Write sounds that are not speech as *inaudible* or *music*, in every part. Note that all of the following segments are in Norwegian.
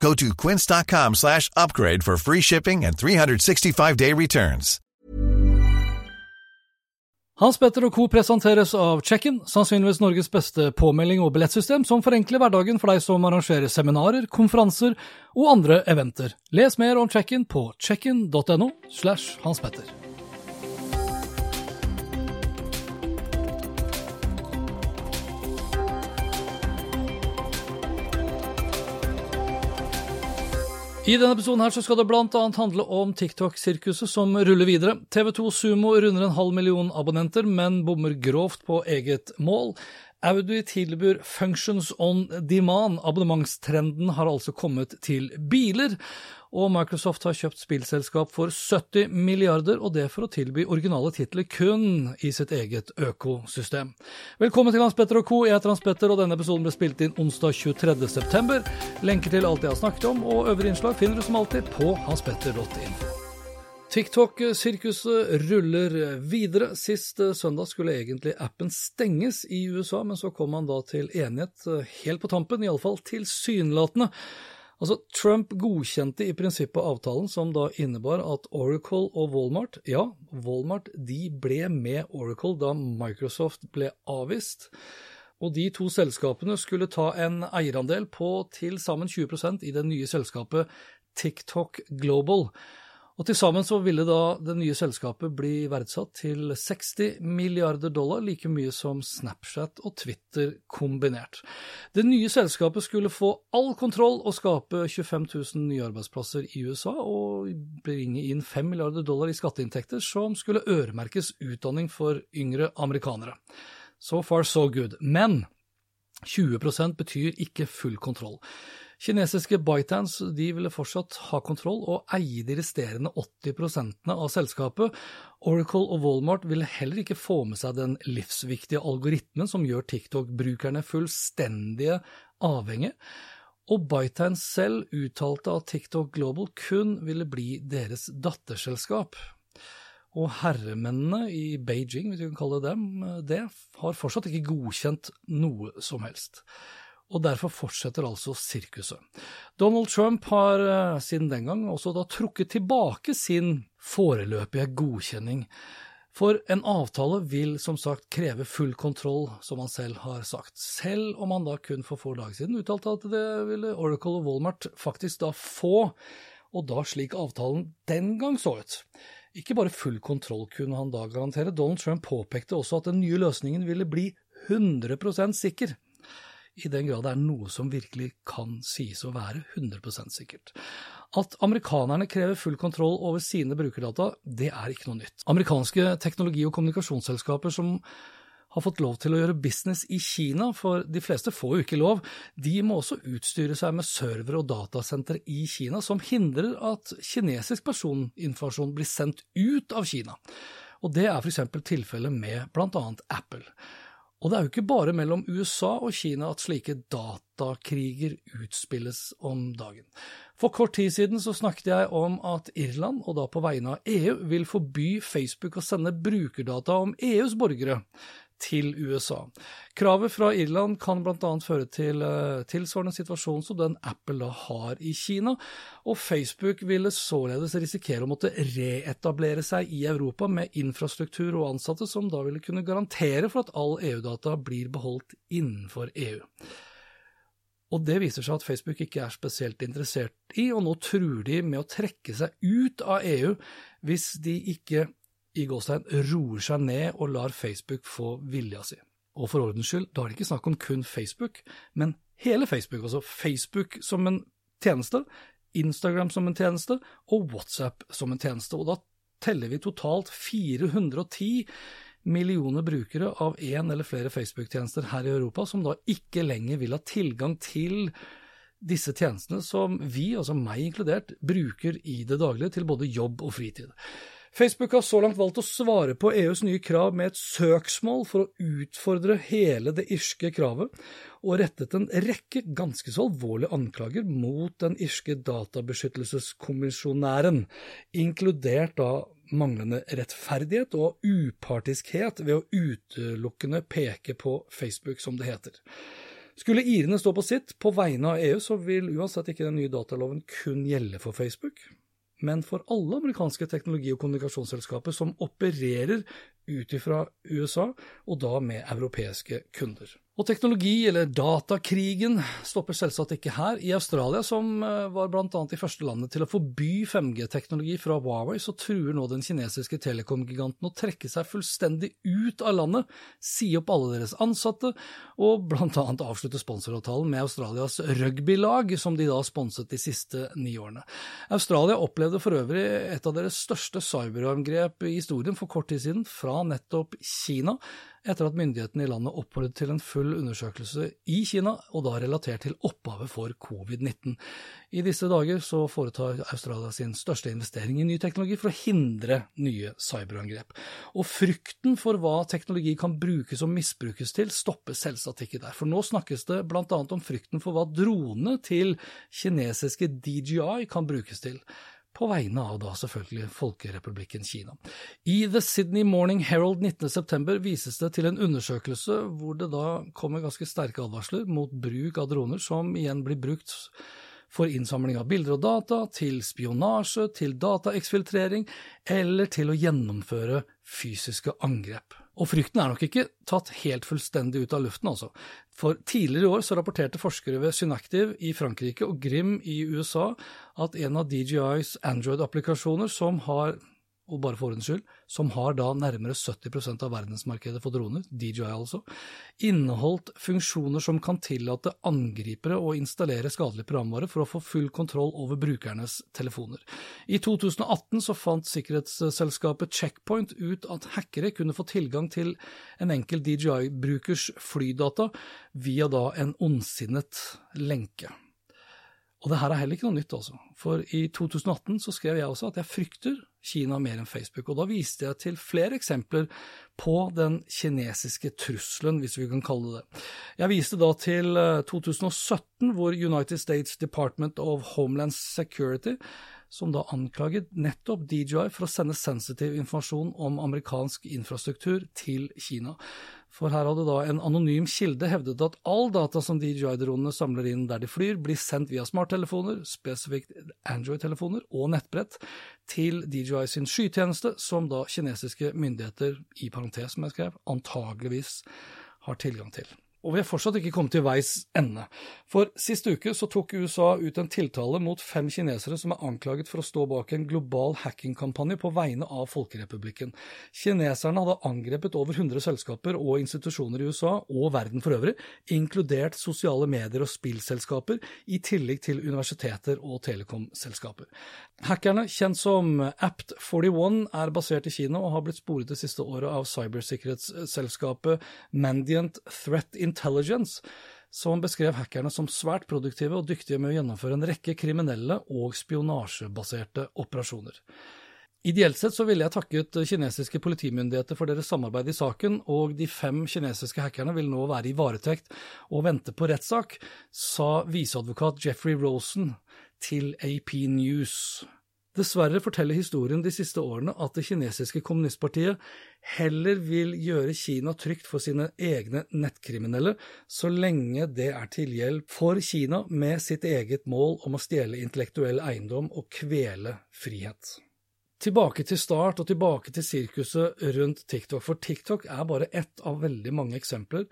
Go to quince.com slash upgrade for free shipping and 365-day returns. Hans Petter og co. presenteres av Check-in, sannsynligvis Norges beste påmelding og billettsystem som forenkler hverdagen for deg som arrangerer seminarer, konferanser og andre eventer. Les mer om Check-in på checkin.no slash Hans Petter. I denne episoden her så skal det annet handle om TikTok-sirkuset som ruller videre. TV2 Sumo runder en halv million abonnenter, men bommer grovt på eget mål. Audi tilbyr Functions on Demand. Abonnementstrenden har altså kommet til biler. Og Microsoft har kjøpt spillselskap for 70 milliarder, og det for å tilby originale titler kun i sitt eget økosystem. Velkommen til Hans Petter og co. Jeg heter Hans Petter, og denne episoden ble spilt inn onsdag 23.9. Lenker til alt jeg har snakket om, og øvrige innslag finner du som alltid på hanspetter.info. TikTok-sirkuset ruller videre. Sist søndag skulle egentlig appen stenges i USA, men så kom man da til enighet helt på tampen, iallfall tilsynelatende. Altså, Trump godkjente i prinsippet avtalen som da innebar at Oracle og Walmart, ja, Walmart de ble med Oracle da Microsoft ble avvist. Og de to selskapene skulle ta en eierandel på til sammen 20% i det nye selskapet TikTok Global. Og til sammen så ville da det nye selskapet bli verdsatt til 60 milliarder dollar, like mye som Snapchat og Twitter kombinert. Det nye selskapet skulle få all kontroll og skape 25 000 nye arbeidsplasser i USA, og bringe inn 5 milliarder dollar i skatteinntekter som skulle øremerkes utdanning for yngre amerikanere. So far so good. Men 20% betyr ikke full kontroll. Kinesiske ByteDance ville fortsatt ha kontroll og eie de resterende 80% av selskapet. Oracle og Walmart ville heller ikke få med seg den livsviktige algoritmen som gjør TikTok-brukerne fullstendige avhengige. Og ByteDance selv uttalte at TikTok Global kun ville bli deres datterselskap. Og herremennene i Beijing, hvis vi kan kalle dem, det har fortsatt ikke godkjent noe som helst og derfor fortsetter altså sirkuset. Donald Trump har eh, siden den gang også da trukket tilbake sin foreløpige godkjenning. For en avtale vil som sagt kreve full kontroll, som han selv har sagt, selv om han da kun for få dager siden uttalte at det ville Oracle og Walmart faktisk da få, og da slik avtalen den gang så ut. Ikke bare full kontroll kunne han da garantere, Donald Trump påpekte også at den nye løsningen ville bli 100% sikker i den grad det er noe som virkelig kan sies å være 100% sikkert. At amerikanerne krever full kontroll over sine brukerdata, det er ikke noe nytt. Amerikanske teknologi- og kommunikasjonsselskaper som har fått lov til å gjøre business i Kina, for de fleste får jo ikke lov, de må også utstyre seg med server og datasenter i Kina som hindrer at kinesisk personinformasjon blir sendt ut av Kina. Og det er f.eks. tilfellet med bl.a. Apple. Og det er jo ikke bare mellom USA og Kina at slike datakriger utspilles om dagen. For kort tid siden så snakket jeg om at Irland, og da på vegne av EU, vil forby Facebook å sende brukerdata om EUs borgere til USA. Kravet fra Irland kan bl.a. føre til uh, tilsvarende situasjon som den Apple da har i Kina, og Facebook ville således risikere å måtte reetablere seg i Europa med infrastruktur og ansatte som da ville kunne garantere for at all EU-data blir beholdt innenfor EU. Og det viser seg at Facebook ikke er spesielt interessert i, og nå truer de med å trekke seg ut av EU hvis de ikke i gåstein roer seg ned og lar Facebook få vilja si. Og for ordens skyld, da er det ikke snakk om kun Facebook, men hele Facebook. Altså Facebook som en tjeneste, Instagram som en tjeneste og WhatsApp som en tjeneste. Og da teller vi totalt 410 millioner brukere av én eller flere Facebook-tjenester her i Europa, som da ikke lenger vil ha tilgang til disse tjenestene som vi, altså meg inkludert, bruker i det daglige til både jobb og fritid. Facebook har så langt valgt å svare på EUs nye krav med et søksmål for å utfordre hele det irske kravet, og rettet en rekke ganske så alvorlige anklager mot den irske databeskyttelseskommisjonæren, inkludert da manglende rettferdighet og upartiskhet ved å utelukkende peke på Facebook, som det heter. Skulle irene stå på sitt på vegne av EU, så vil uansett ikke den nye dataloven kun gjelde for Facebook, men for alle amerikanske teknologi- og kommunikasjonsselskaper som opererer ut ifra USA, og da med europeiske kunder. Og teknologi, eller datakrigen, stopper selvsagt ikke her. I Australia, som eh, var blant annet de første landet til å forby 5G-teknologi fra Huawei, så truer nå den kinesiske telekom-giganten å trekke seg fullstendig ut av landet, si opp alle deres ansatte, og blant annet avslutte sponsoravtalen med Australias rugbylag, som de da sponset de siste ni årene. Australia opplevde for øvrig et av deres største cyberangrep i historien for kort tid siden, fra nettopp Kina etter at myndighetene i landet oppfordret til en full undersøkelse i Kina, og da relatert til opphavet for covid-19. I disse dager så foretar Australia sin største investering i ny teknologi for å hindre nye cyberangrep. Og frykten for hva teknologi kan brukes og misbrukes til, stopper selvsagt ikke der. For nå snakkes det annet om frykten for hva dronene til kinesiske DJI kan brukes til på vegne av da selvfølgelig Folkerepublikken Kina. I The Sydney Morning Herald 19.9 vises det til en undersøkelse hvor det da kommer ganske sterke advarsler mot bruk av droner, som igjen blir brukt for innsamling av bilder og data, til spionasje, til dataeksfiltrering eller til å gjennomføre fysiske angrep. Og frykten er nok ikke tatt helt fullstendig ut av luften, altså. For tidligere i år så rapporterte forskere ved Synactive i Frankrike og Grim i USA at en av DJIs Android-applikasjoner som har og bare for ordens skyld, som har da nærmere 70% av verdensmarkedet for droner, DJI altså, inneholdt funksjoner som kan tillate angripere å installere skadelig programvare for å få full kontroll over brukernes telefoner. I 2018 så fant sikkerhetsselskapet Checkpoint ut at hackere kunne få tilgang til en enkel DJI-brukers flydata via da en ondsinnet lenke. Og det her er heller ikke noe nytt, altså. For i 2018 så skrev jeg også at jeg frykter Kina mer enn Facebook, og da viste jeg til flere eksempler på den kinesiske trusselen, hvis vi kan kalle det det. Jeg viste da til 2017, eh, hvor United States Department of Homeland Security som da anklaget nettopp DJI for å sende sensitiv informasjon om amerikansk infrastruktur til Kina. For her hadde da en anonym kilde hevdet at all data som DJI-dronene samler inn der de flyr, blir sendt via smarttelefoner, spesifikt Android-telefoner og nettbrett, til DJI sin skytjeneste, som da kinesiske myndigheter, i parentes som jeg skrev, antageligvis har tilgang til og vi er fortsatt ikke kommet til veis ende. For sist uke så tok USA ut en tiltale mot fem kinesere som er anklaget for å stå bak en global hackingkampanje på vegne av Folkerepublikken. Kineserne hadde angrepet over 100 selskaper og institusjoner i USA og verden for øvrig, inkludert sosiale medier og spillselskaper, i tillegg til universiteter og telekomselskaper. Hackerne, kjent som Apt41, er basert i Kina og har blitt sporet det siste året av cybersikkerhetsselskapet Mandiant Threat Intelligence Intelligence, som beskrev hackerne som svært produktive og dyktige med å gjennomføre en rekke kriminelle og spionasjebaserte operasjoner. Ideelt sett så ville jeg takket kinesiske politimyndigheter for deres samarbeid i saken, og de fem kinesiske hackerne vil nå være i varetekt og vente på rettssak, sa viseadvokat Jeffrey Rosen til AP News. Dessverre forteller historien de siste årene at det kinesiske kommunistpartiet heller vil gjøre Kina trygt for sine egne nettkriminelle, så lenge det er til hjelp for Kina med sitt eget mål om å stjele intellektuell eiendom og kvele frihet. Tilbake til start og tilbake til sirkuset rundt TikTok, for TikTok er bare ett av veldig mange eksempler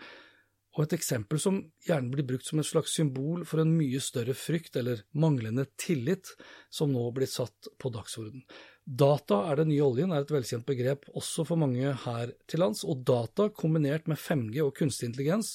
og et eksempel som gjerne blir brukt som et slags symbol for en mye større frykt eller manglende tillit som nå blir satt på dagsorden. Data er den nye oljen er et velkjent begrep også for mange her til lands, og data kombinert med 5G og kunstig intelligens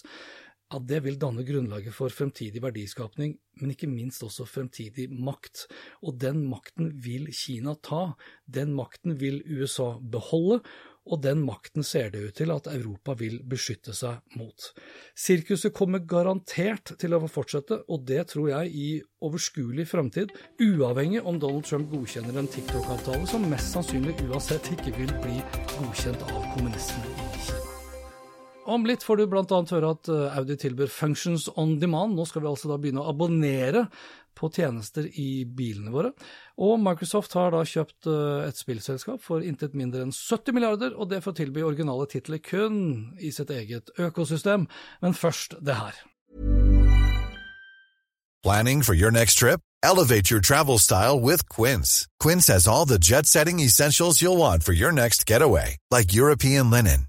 ja, det vil danne grunnlaget for fremtidig verdiskapning, men ikke minst også fremtidig makt. Og den makten vil Kina ta, den makten vil USA beholde, og den makten ser det ut til at Europa vil beskytte seg mot. Sirkuset kommer garantert til å fortsette, og det tror jeg i overskuelig framtid, uavhengig om Donald Trump godkjenner en TikTok-avtale som mest sannsynlig uansett ikke vil bli godkjent av kommunistene. Om litt får du bl.a. høre at eh, Audi tilbyr Functions on Demand. Nå skal vi altså da begynne å abonnere på tjenester i bilene våre. Og Microsoft har da kjøpt eh, et spillselskap for intet mindre enn 70 milliarder, og det for å tilby originale titler kun i sitt eget økosystem. Men først det her. Planning for your next trip? Elevate your travel style with Quince. Quince has all the jet setting essentials you'll want for your next getaway, like European linen,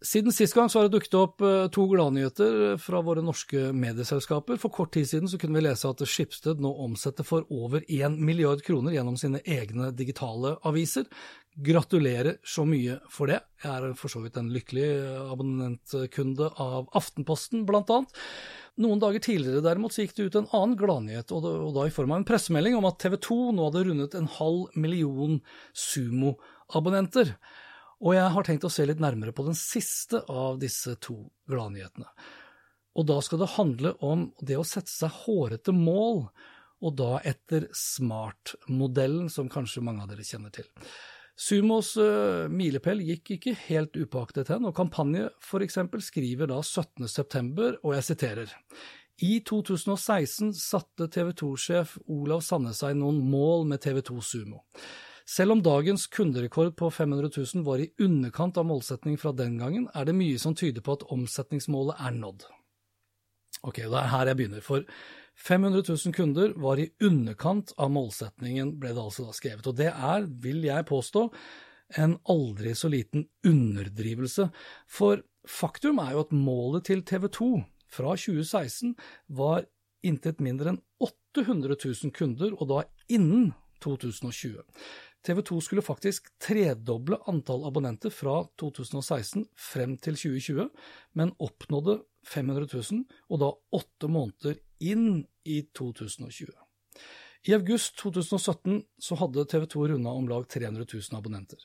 Siden sist gang så har det dukket opp eh, to gladnyheter fra våre norske medieselskaper. For kort tid siden så kunne vi lese at Skipsted nå omsetter for over 1 milliard kroner gjennom sine egne digitale aviser. Gratulerer så mye for det. Jeg er for så vidt en lykkelig abonnentkunde av Aftenposten, blant annet. Noen dager tidligere derimot så gikk det ut en annen gladnyhet, og da i form av en pressemelding om at TV 2 nå hadde rundet en halv million Sumo-abonnenter. Og jeg har tenkt å se litt nærmere på den siste av disse to gladnyhetene. Og da skal det handle om det å sette seg hårete mål, og da etter SMART-modellen, som kanskje mange av dere kjenner til. Sumos uh, milepæl gikk ikke helt upåaktet hen, og Kampanje f.eks. skriver da 17.9, og jeg siterer. I 2016 satte TV 2-sjef Olav Sanne seg noen mål med TV 2 Sumo. Selv om dagens kunderekord på 500 000 var i underkant av målsetning fra den gangen, er det mye som tyder på at omsetningsmålet er nådd. Ok, det er her jeg begynner, for 500 000 kunder var i underkant av målsetningen, ble det altså da skrevet. Og det er, vil jeg påstå, en aldri så liten underdrivelse. For faktum er jo at målet til TV 2 fra 2016 var intet mindre enn 800 000 kunder, og da innen 2020. TV 2 skulle faktisk tredoble antall abonnenter fra 2016 frem til 2020, men oppnådde 500 000, og da åtte måneder inn i 2020. I august 2017 så hadde TV 2 runda om lag 300 000 abonnenter.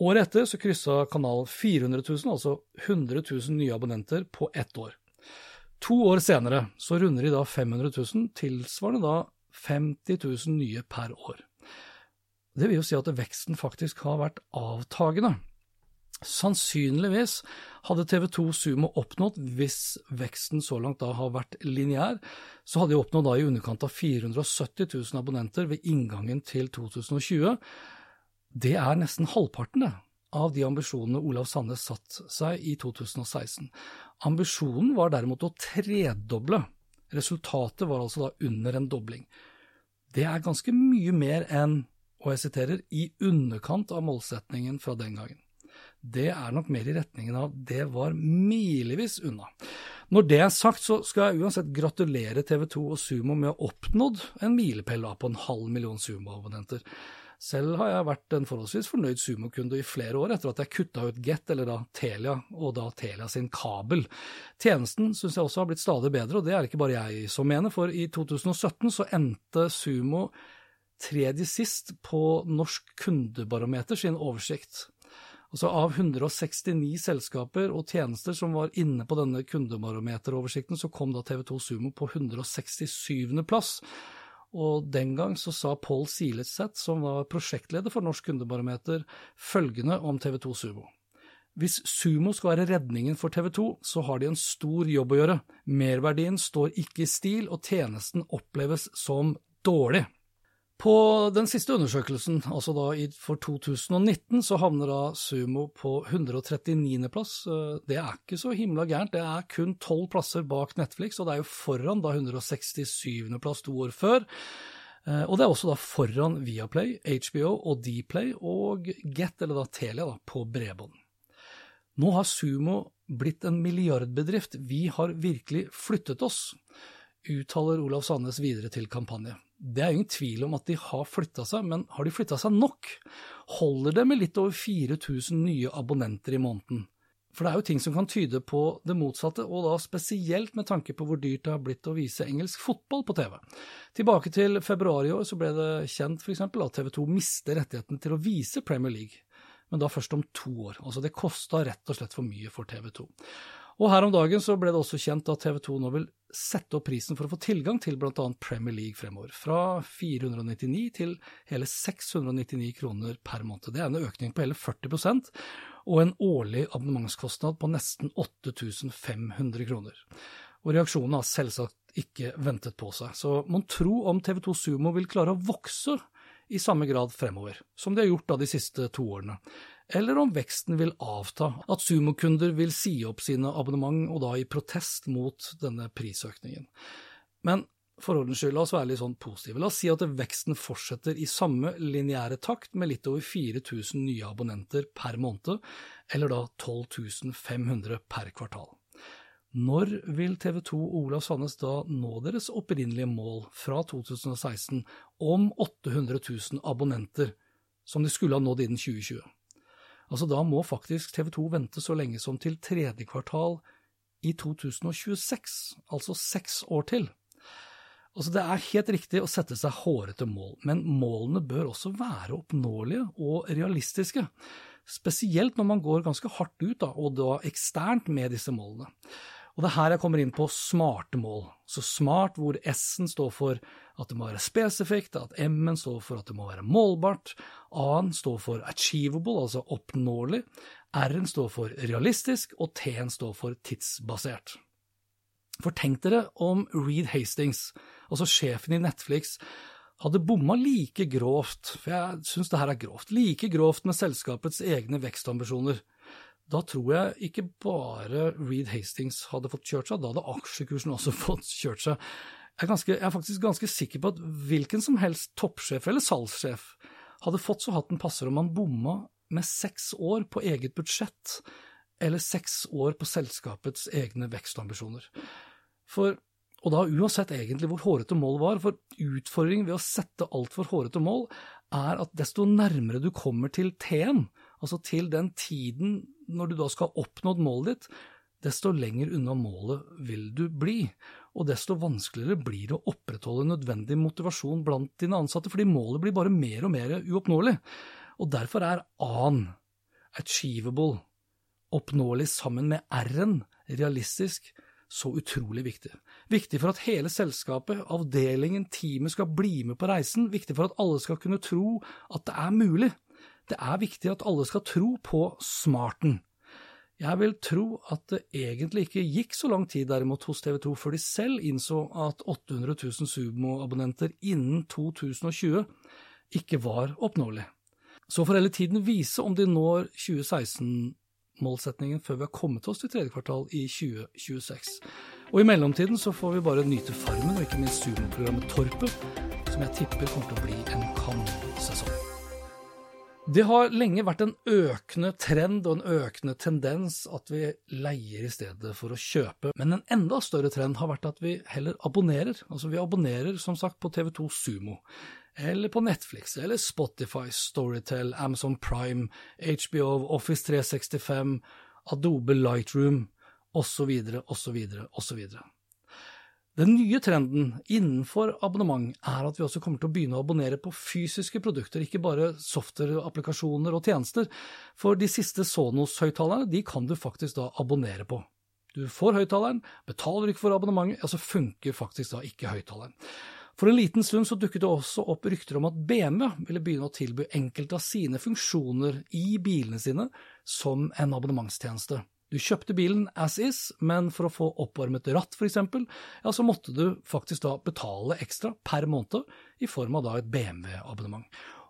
Året etter så kryssa kanalen 400 000, altså 100 000 nye abonnenter på ett år. To år senere så runder de da 500 000, tilsvarende da 50 000 nye per år. Det vil jo si at veksten faktisk har vært avtagende. Sannsynligvis hadde TV 2 Sumo oppnådd, hvis veksten så langt da har vært lineær, så hadde de oppnådd da i underkant av 470 000 abonnenter ved inngangen til 2020. Det er nesten halvparten det, av de ambisjonene Olav Sande satt seg i 2016. Ambisjonen var derimot å tredoble. Resultatet var altså da under en dobling. Det er ganske mye mer enn og jeg siterer, i underkant av målsetningen fra den gangen. Det er nok mer i retningen av det var milevis unna. Når det er sagt, så skal jeg uansett gratulere TV 2 og Sumo med å ha oppnådd en milepæl på en halv million Sumo-abonnenter. Selv har jeg vært en forholdsvis fornøyd Sumo-kunde i flere år etter at jeg kutta ut Get, eller da Telia, og da Telia sin kabel. Tjenesten syns jeg også har blitt stadig bedre, og det er ikke bare jeg som mener, for i 2017 så endte Sumo tredje sist på Norsk kundebarometer sin oversikt. Altså Av 169 selskaper og tjenester som var inne på denne kundebarometeroversikten, så kom da TV2 Sumo på 167. plass. Og den gang så sa Pål Siletseth, som var prosjektleder for Norsk kundebarometer, følgende om TV2 Sumo. Hvis Sumo skal være redningen for TV 2, så har de en stor jobb å gjøre. Merverdien står ikke i stil, og tjenesten oppleves som dårlig. På den siste undersøkelsen, altså da for 2019, så havner da Sumo på 139. plass. Eh, det er ikke så himla gærent, det er kun tolv plasser bak Netflix, og det er jo foran da 167. plass to år før. Eh, og det er også da foran Viaplay, HBO og Dplay og Get, eller da Telia, da, på bredbånd. Nå har Sumo blitt en milliardbedrift, vi har virkelig flyttet oss, uttaler Olav Sandnes videre til kampanje. Det er ingen tvil om at de har flytta seg, men har de flytta seg nok? Holder det med litt over 4000 nye abonnenter i måneden? For det er jo ting som kan tyde på det motsatte, og da spesielt med tanke på hvor dyrt det har blitt å vise engelsk fotball på TV. Tilbake til februar i år så ble det kjent f.eks. at TV 2 mister rettigheten til å vise Premier League, men da først om to år. Altså det kosta rett og slett for mye for TV 2. Og her om dagen så ble det også kjent at TV 2 nå vil sette opp prisen for å få tilgang til bl.a. Premier League fremover, fra 499 til hele 699 kroner per måned. Det er en økning på hele 40% og en årlig abonnementskostnad på nesten 8500 kroner. Og reaksjonen har selvsagt ikke ventet på seg, så mon tro om TV2 Sumo vil klare å vokse i samme grad fremover, som de har gjort da de siste to årene eller om veksten vil avta, at sumokunder vil si opp sine abonnement, og da i protest mot denne prisøkningen. Men for ordens skyld, la oss være litt sånn positive. La oss si at veksten fortsetter i samme lineære takt, med litt over 4000 nye abonnenter per måned, eller da 12 500 per kvartal. Når vil TV 2 og Olav Sandnes da nå deres opprinnelige mål fra 2016 om 800 000 abonnenter, som de skulle ha nådd innen 2020? Altså Da må faktisk TV 2 vente så lenge som til tredje kvartal i 2026, altså seks år til. Altså Det er helt riktig å sette seg hårete mål, men målene bør også være oppnåelige og realistiske. Spesielt når man går ganske hardt ut, da, og da eksternt, med disse målene. Og det er her jeg kommer inn på smarte mål. Så smart hvor S-en står for at det må være spesifikt, at M-en står for at det må være målbart, A-en står for achievable, altså oppnåelig, R-en står for realistisk, og T-en står for tidsbasert. For tenk dere om Reed Hastings, altså sjefen i Netflix, hadde bomma like grovt, for jeg syns det her er grovt, like grovt med selskapets egne vekstambisjoner da tror jeg ikke bare Reed Hastings hadde fått kjørt seg, da hadde aksjekursen også *laughs* fått kjørt seg. Jeg er, ganske, jeg er, faktisk ganske sikker på at hvilken som helst toppsjef eller salgssjef hadde fått så hatten passer om han bomma med seks år på eget budsjett, eller seks år på selskapets egne vekstambisjoner. For, og da uansett egentlig hvor hårete mål var, for utfordringen ved å sette altfor hårete mål er at desto nærmere du kommer til T-en, altså til den tiden når du da skal ha oppnådd målet ditt, desto lenger unna målet vil du bli, og desto vanskeligere blir det å opprettholde nødvendig motivasjon blant dine ansatte, fordi målet blir bare mer og mer uoppnåelig. Og derfor er A-en, achievable, oppnåelig sammen med R-en, realistisk, så utrolig viktig. Viktig for at hele selskapet, avdelingen, teamet skal bli med på reisen, viktig for at alle skal kunne tro at det er mulig. Det er viktig at alle skal tro på smarten. Jeg vil tro at det egentlig ikke gikk så lang tid derimot hos TV 2 før de selv innså at 800 000 Sumo-abonnenter innen 2020 ikke var oppnåelig. Så får hele tiden vise om de når 2016-målsetningen før vi har kommet oss til tredje kvartal i 2026. Og i mellomtiden så får vi bare nyte Farmen og ikke minst Sumo-programmet Torpet, som jeg tipper kommer til å bli en kanonsesong. Det har lenge vært en økende trend og en økende tendens at vi leier i stedet for å kjøpe, men en enda større trend har vært at vi heller abonnerer. Altså vi abonnerer som sagt på TV2 Sumo. eller på Netflix, eller Spotify, Storytel, Amazon Prime, HBO, Office 365, Adobe Lightroom, osv., osv., osv. Den nye trenden innenfor abonnement er at vi også kommer til å begynne å abonnere på fysiske produkter, ikke bare software-applikasjoner og tjenester, for de siste Sonos-høyttalerne de kan du faktisk da abonnere på. Du får høyttaleren, betaler ikke for abonnementet, ja, så funker faktisk da ikke høyttaleren. For en liten stund så dukket det også opp rykter om at BMW ville begynne å tilby enkelte av sine funksjoner i bilene sine som en abonnementstjeneste. Du kjøpte bilen as is, men for å få oppvarmet ratt eksempel, ja, så måtte du faktisk da betale ekstra per måned i form av da et BMW-abonnement.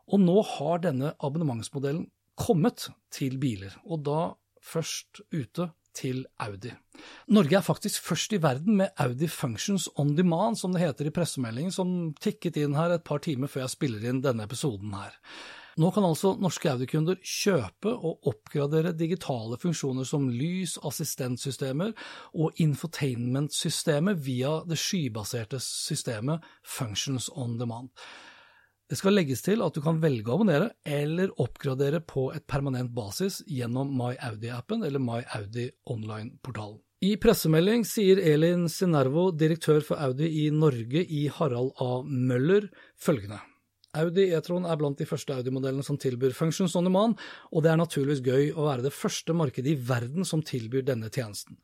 Og nå har denne abonnementsmodellen kommet til biler, og da først ute til Audi. Norge er faktisk først i verden med Audi Functions on Demand, som det heter i pressemeldingen, som tikket inn her et par timer før jeg spiller inn denne episoden her. Nå kan altså norske Audi-kunder kjøpe og oppgradere digitale funksjoner som lys, assistentsystemer og infotainment-systemet via det skybaserte systemet Functions on Demand. Det skal legges til at du kan velge å abonnere eller oppgradere på et permanent basis gjennom MyAudi-appen eller MyAudi Online-portalen. I pressemelding sier Elin Sinervo, direktør for Audi i Norge i Harald A. Møller, følgende. Audi E-tron er blant de første Audi-modellene som tilbyr Functions on Demand, og det er naturligvis gøy å være det første markedet i verden som tilbyr denne tjenesten.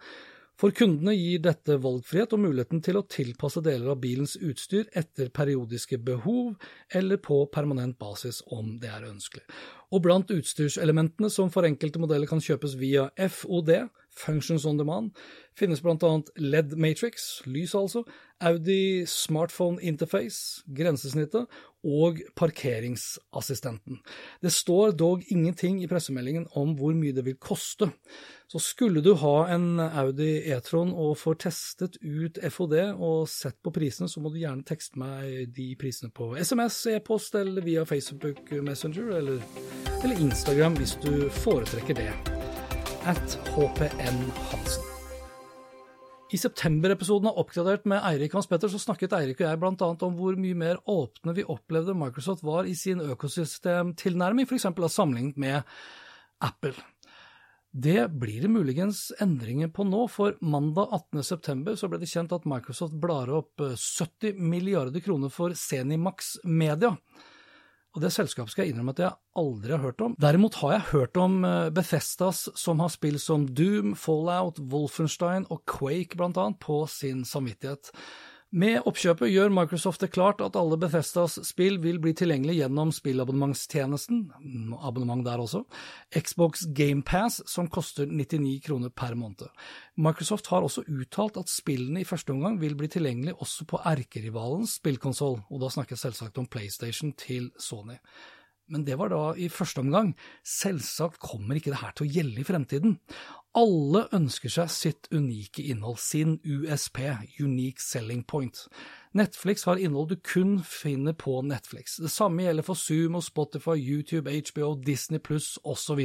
For kundene gir dette valgfrihet og muligheten til å tilpasse deler av bilens utstyr etter periodiske behov, eller på permanent basis om det er ønskelig. Og blant utstyrselementene som for enkelte modeller kan kjøpes via FOD, Functions on Demand, finnes annet LED Matrix, lys altså, Audi Smartphone Interface, grensesnittet, og parkeringsassistenten. Det står dog ingenting i pressemeldingen om hvor mye det vil koste. Så skulle du ha en Audi E-tron og får testet ut FOD og sett på prisene, så må du gjerne tekste meg de prisene på SMS, e-post eller via Facebook Messenger eller, eller Instagram hvis du foretrekker det. At HPN Hansen. I september-episoden av Oppgradert med Eirik Hans Petter så snakket Eirik og jeg bl.a. om hvor mye mer åpne vi opplevde Microsoft var i sin økosystemtilnærming, f.eks. sammenlignet med Apple. Det blir det muligens endringer på nå, for mandag 18.9 så ble det kjent at Microsoft blar opp 70 milliarder kroner for Zenimax Media og det selskapet skal jeg innrømme at jeg aldri har hørt om. Derimot har jeg hørt om eh, Bethesdas som har spill som Doom, Fallout, Wolfenstein og Quake blant annet på sin samvittighet. Med oppkjøpet gjør Microsoft det klart at alle Bethesdas spill vil bli tilgjengelig gjennom spillabonnementstjenesten, abonnement der også, Xbox GamePass, som koster 99 kroner per måned. Microsoft har også uttalt at spillene i første omgang vil bli tilgjengelig også på erkerivalens spillkonsoll, og da snakker jeg selvsagt om PlayStation til Sony. Men det var da i første omgang. Selvsagt kommer ikke det her til å gjelde i fremtiden. Alle ønsker seg sitt unike innhold, sin USP, Unique Selling Point. Netflix har innhold du kun finner på Netflix. Det samme gjelder for Zoom og Spotify, YouTube, HBO, Disney pluss osv.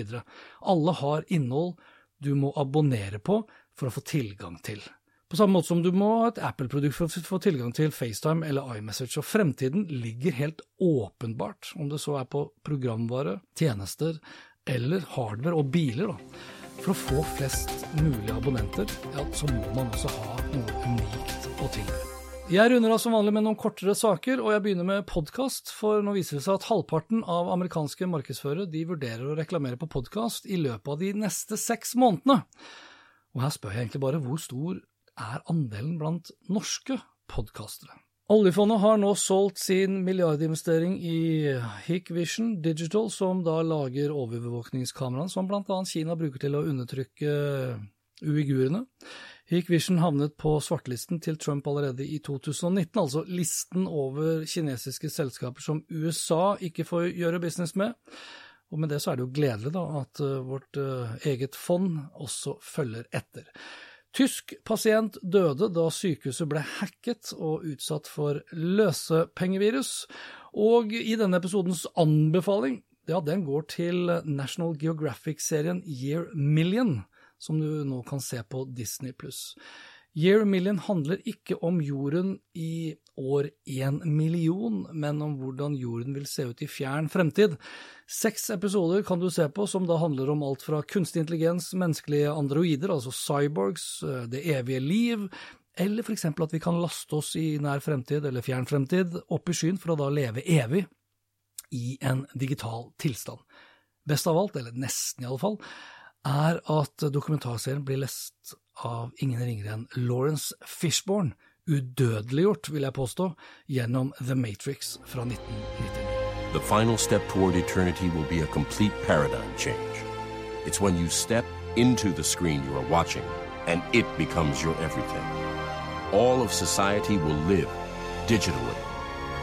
Alle har innhold du må abonnere på for å få tilgang til. På samme måte som du må ha et Apple-produkt for å få tilgang til FaceTime eller iMessage. Og fremtiden ligger helt åpenbart, om det så er på programvare, tjenester eller hardware og biler. da. For å få flest mulig abonnenter, ja, så må man også ha noe unikt å tilby. Jeg runder av som vanlig med noen kortere saker, og jeg begynner med podkast, for nå viser det seg at halvparten av amerikanske markedsførere de vurderer å reklamere på podkast i løpet av de neste seks månedene. Og her spør jeg egentlig bare hvor stor er andelen blant norske podkastere? Oljefondet har nå solgt sin milliardinvestering i Hikvision Digital, som da lager overvåkningskameraene som bl.a. Kina bruker til å undertrykke uigurene. Hikvision havnet på svartelisten til Trump allerede i 2019, altså listen over kinesiske selskaper som USA ikke får gjøre business med. Og med det så er det jo gledelig da at eh, vårt eh, eget fond også følger etter. Tysk pasient døde da sykehuset ble hacket og utsatt for løsepengevirus. Og i denne episodens anbefaling, ja, den går til National Geographic-serien Year Million, som du nå kan se på Disney pluss. Year Million handler ikke om jorden i år én million, men om hvordan jorden vil se ut i fjern fremtid. Seks episoder kan du se på som da handler om alt fra kunstig intelligens, menneskelige androider, altså cyborgs, eh, det evige liv, eller for eksempel at vi kan laste oss i nær fremtid eller fjern fremtid opp i skyen for å da leve evig i en digital tilstand. Best av alt, eller nesten i alle fall, er at dokumentarserien blir lest av ingen ringere enn Lawrence udødeliggjort, vil jeg påstå, gjennom The Matrix fra 1999. The final step toward eternity will be a complete paradigm change. It's when you step into the screen you are watching, and it becomes your everything. All of society will live digitally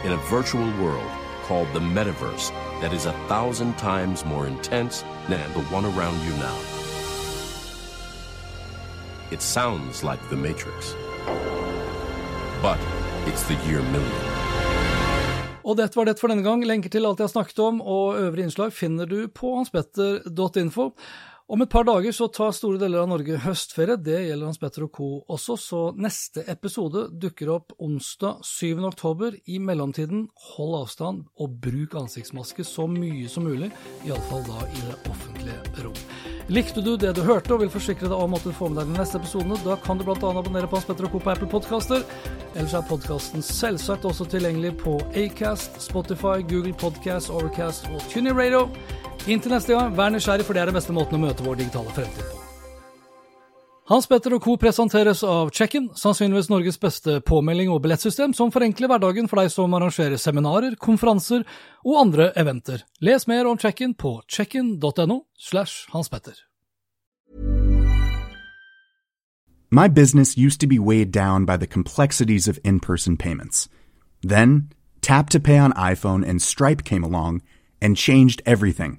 in a virtual world called the metaverse that is a thousand times more intense than the one around you now. It sounds like The Matrix. But it's the year million. Og dette var det for denne gang. Lenker til alt jeg har snakket om og øvrige innslag finner du på hanspetter.info. Om et par dager så tar store deler av Norge høstferie, det gjelder Hans Petter og co. også, så neste episode dukker opp onsdag 7. oktober. I mellomtiden, hold avstand og bruk ansiktsmaske så mye som mulig, iallfall da i det offentlige rom. Likte du det du hørte og vil forsikre deg om at du får med deg de neste episodene, da kan du bl.a. abonnere på Hans Petter og Co. på Apple Podkaster. Ellers er podkasten selvsagt også tilgjengelig på Acast, Spotify, Google Podcast, Overcast og TuneIn Radio. Inntil neste gang, vær nysgjerrig, for det er den beste måten å møte vår digitale fremtid på. Hans Petter og co. presenteres av Check-in, sannsynligvis Norges beste påmelding og billettsystem, som forenkler hverdagen for deg som arrangerer seminarer, konferanser og andre eventer. Les mer om Check-in på checkin.no slash hanspetter. My business used to be weighed down by the complexities of in person payments. Then, Tap to Pay on iPhone and Stripe came along and changed everything.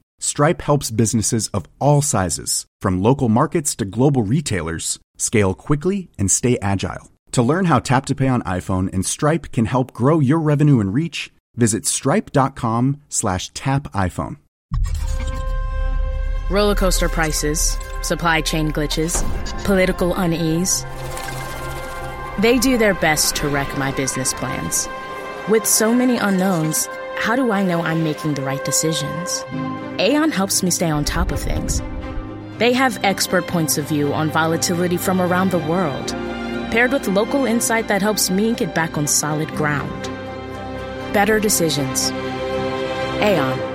Stripe helps businesses of all sizes, from local markets to global retailers, scale quickly and stay agile. To learn how Tap to Pay on iPhone and Stripe can help grow your revenue and reach, visit stripe.com slash tap iPhone. Roller coaster prices, supply chain glitches, political unease. They do their best to wreck my business plans. With so many unknowns, how do I know I'm making the right decisions? Aon helps me stay on top of things. They have expert points of view on volatility from around the world, paired with local insight that helps me get back on solid ground. Better decisions. Aon.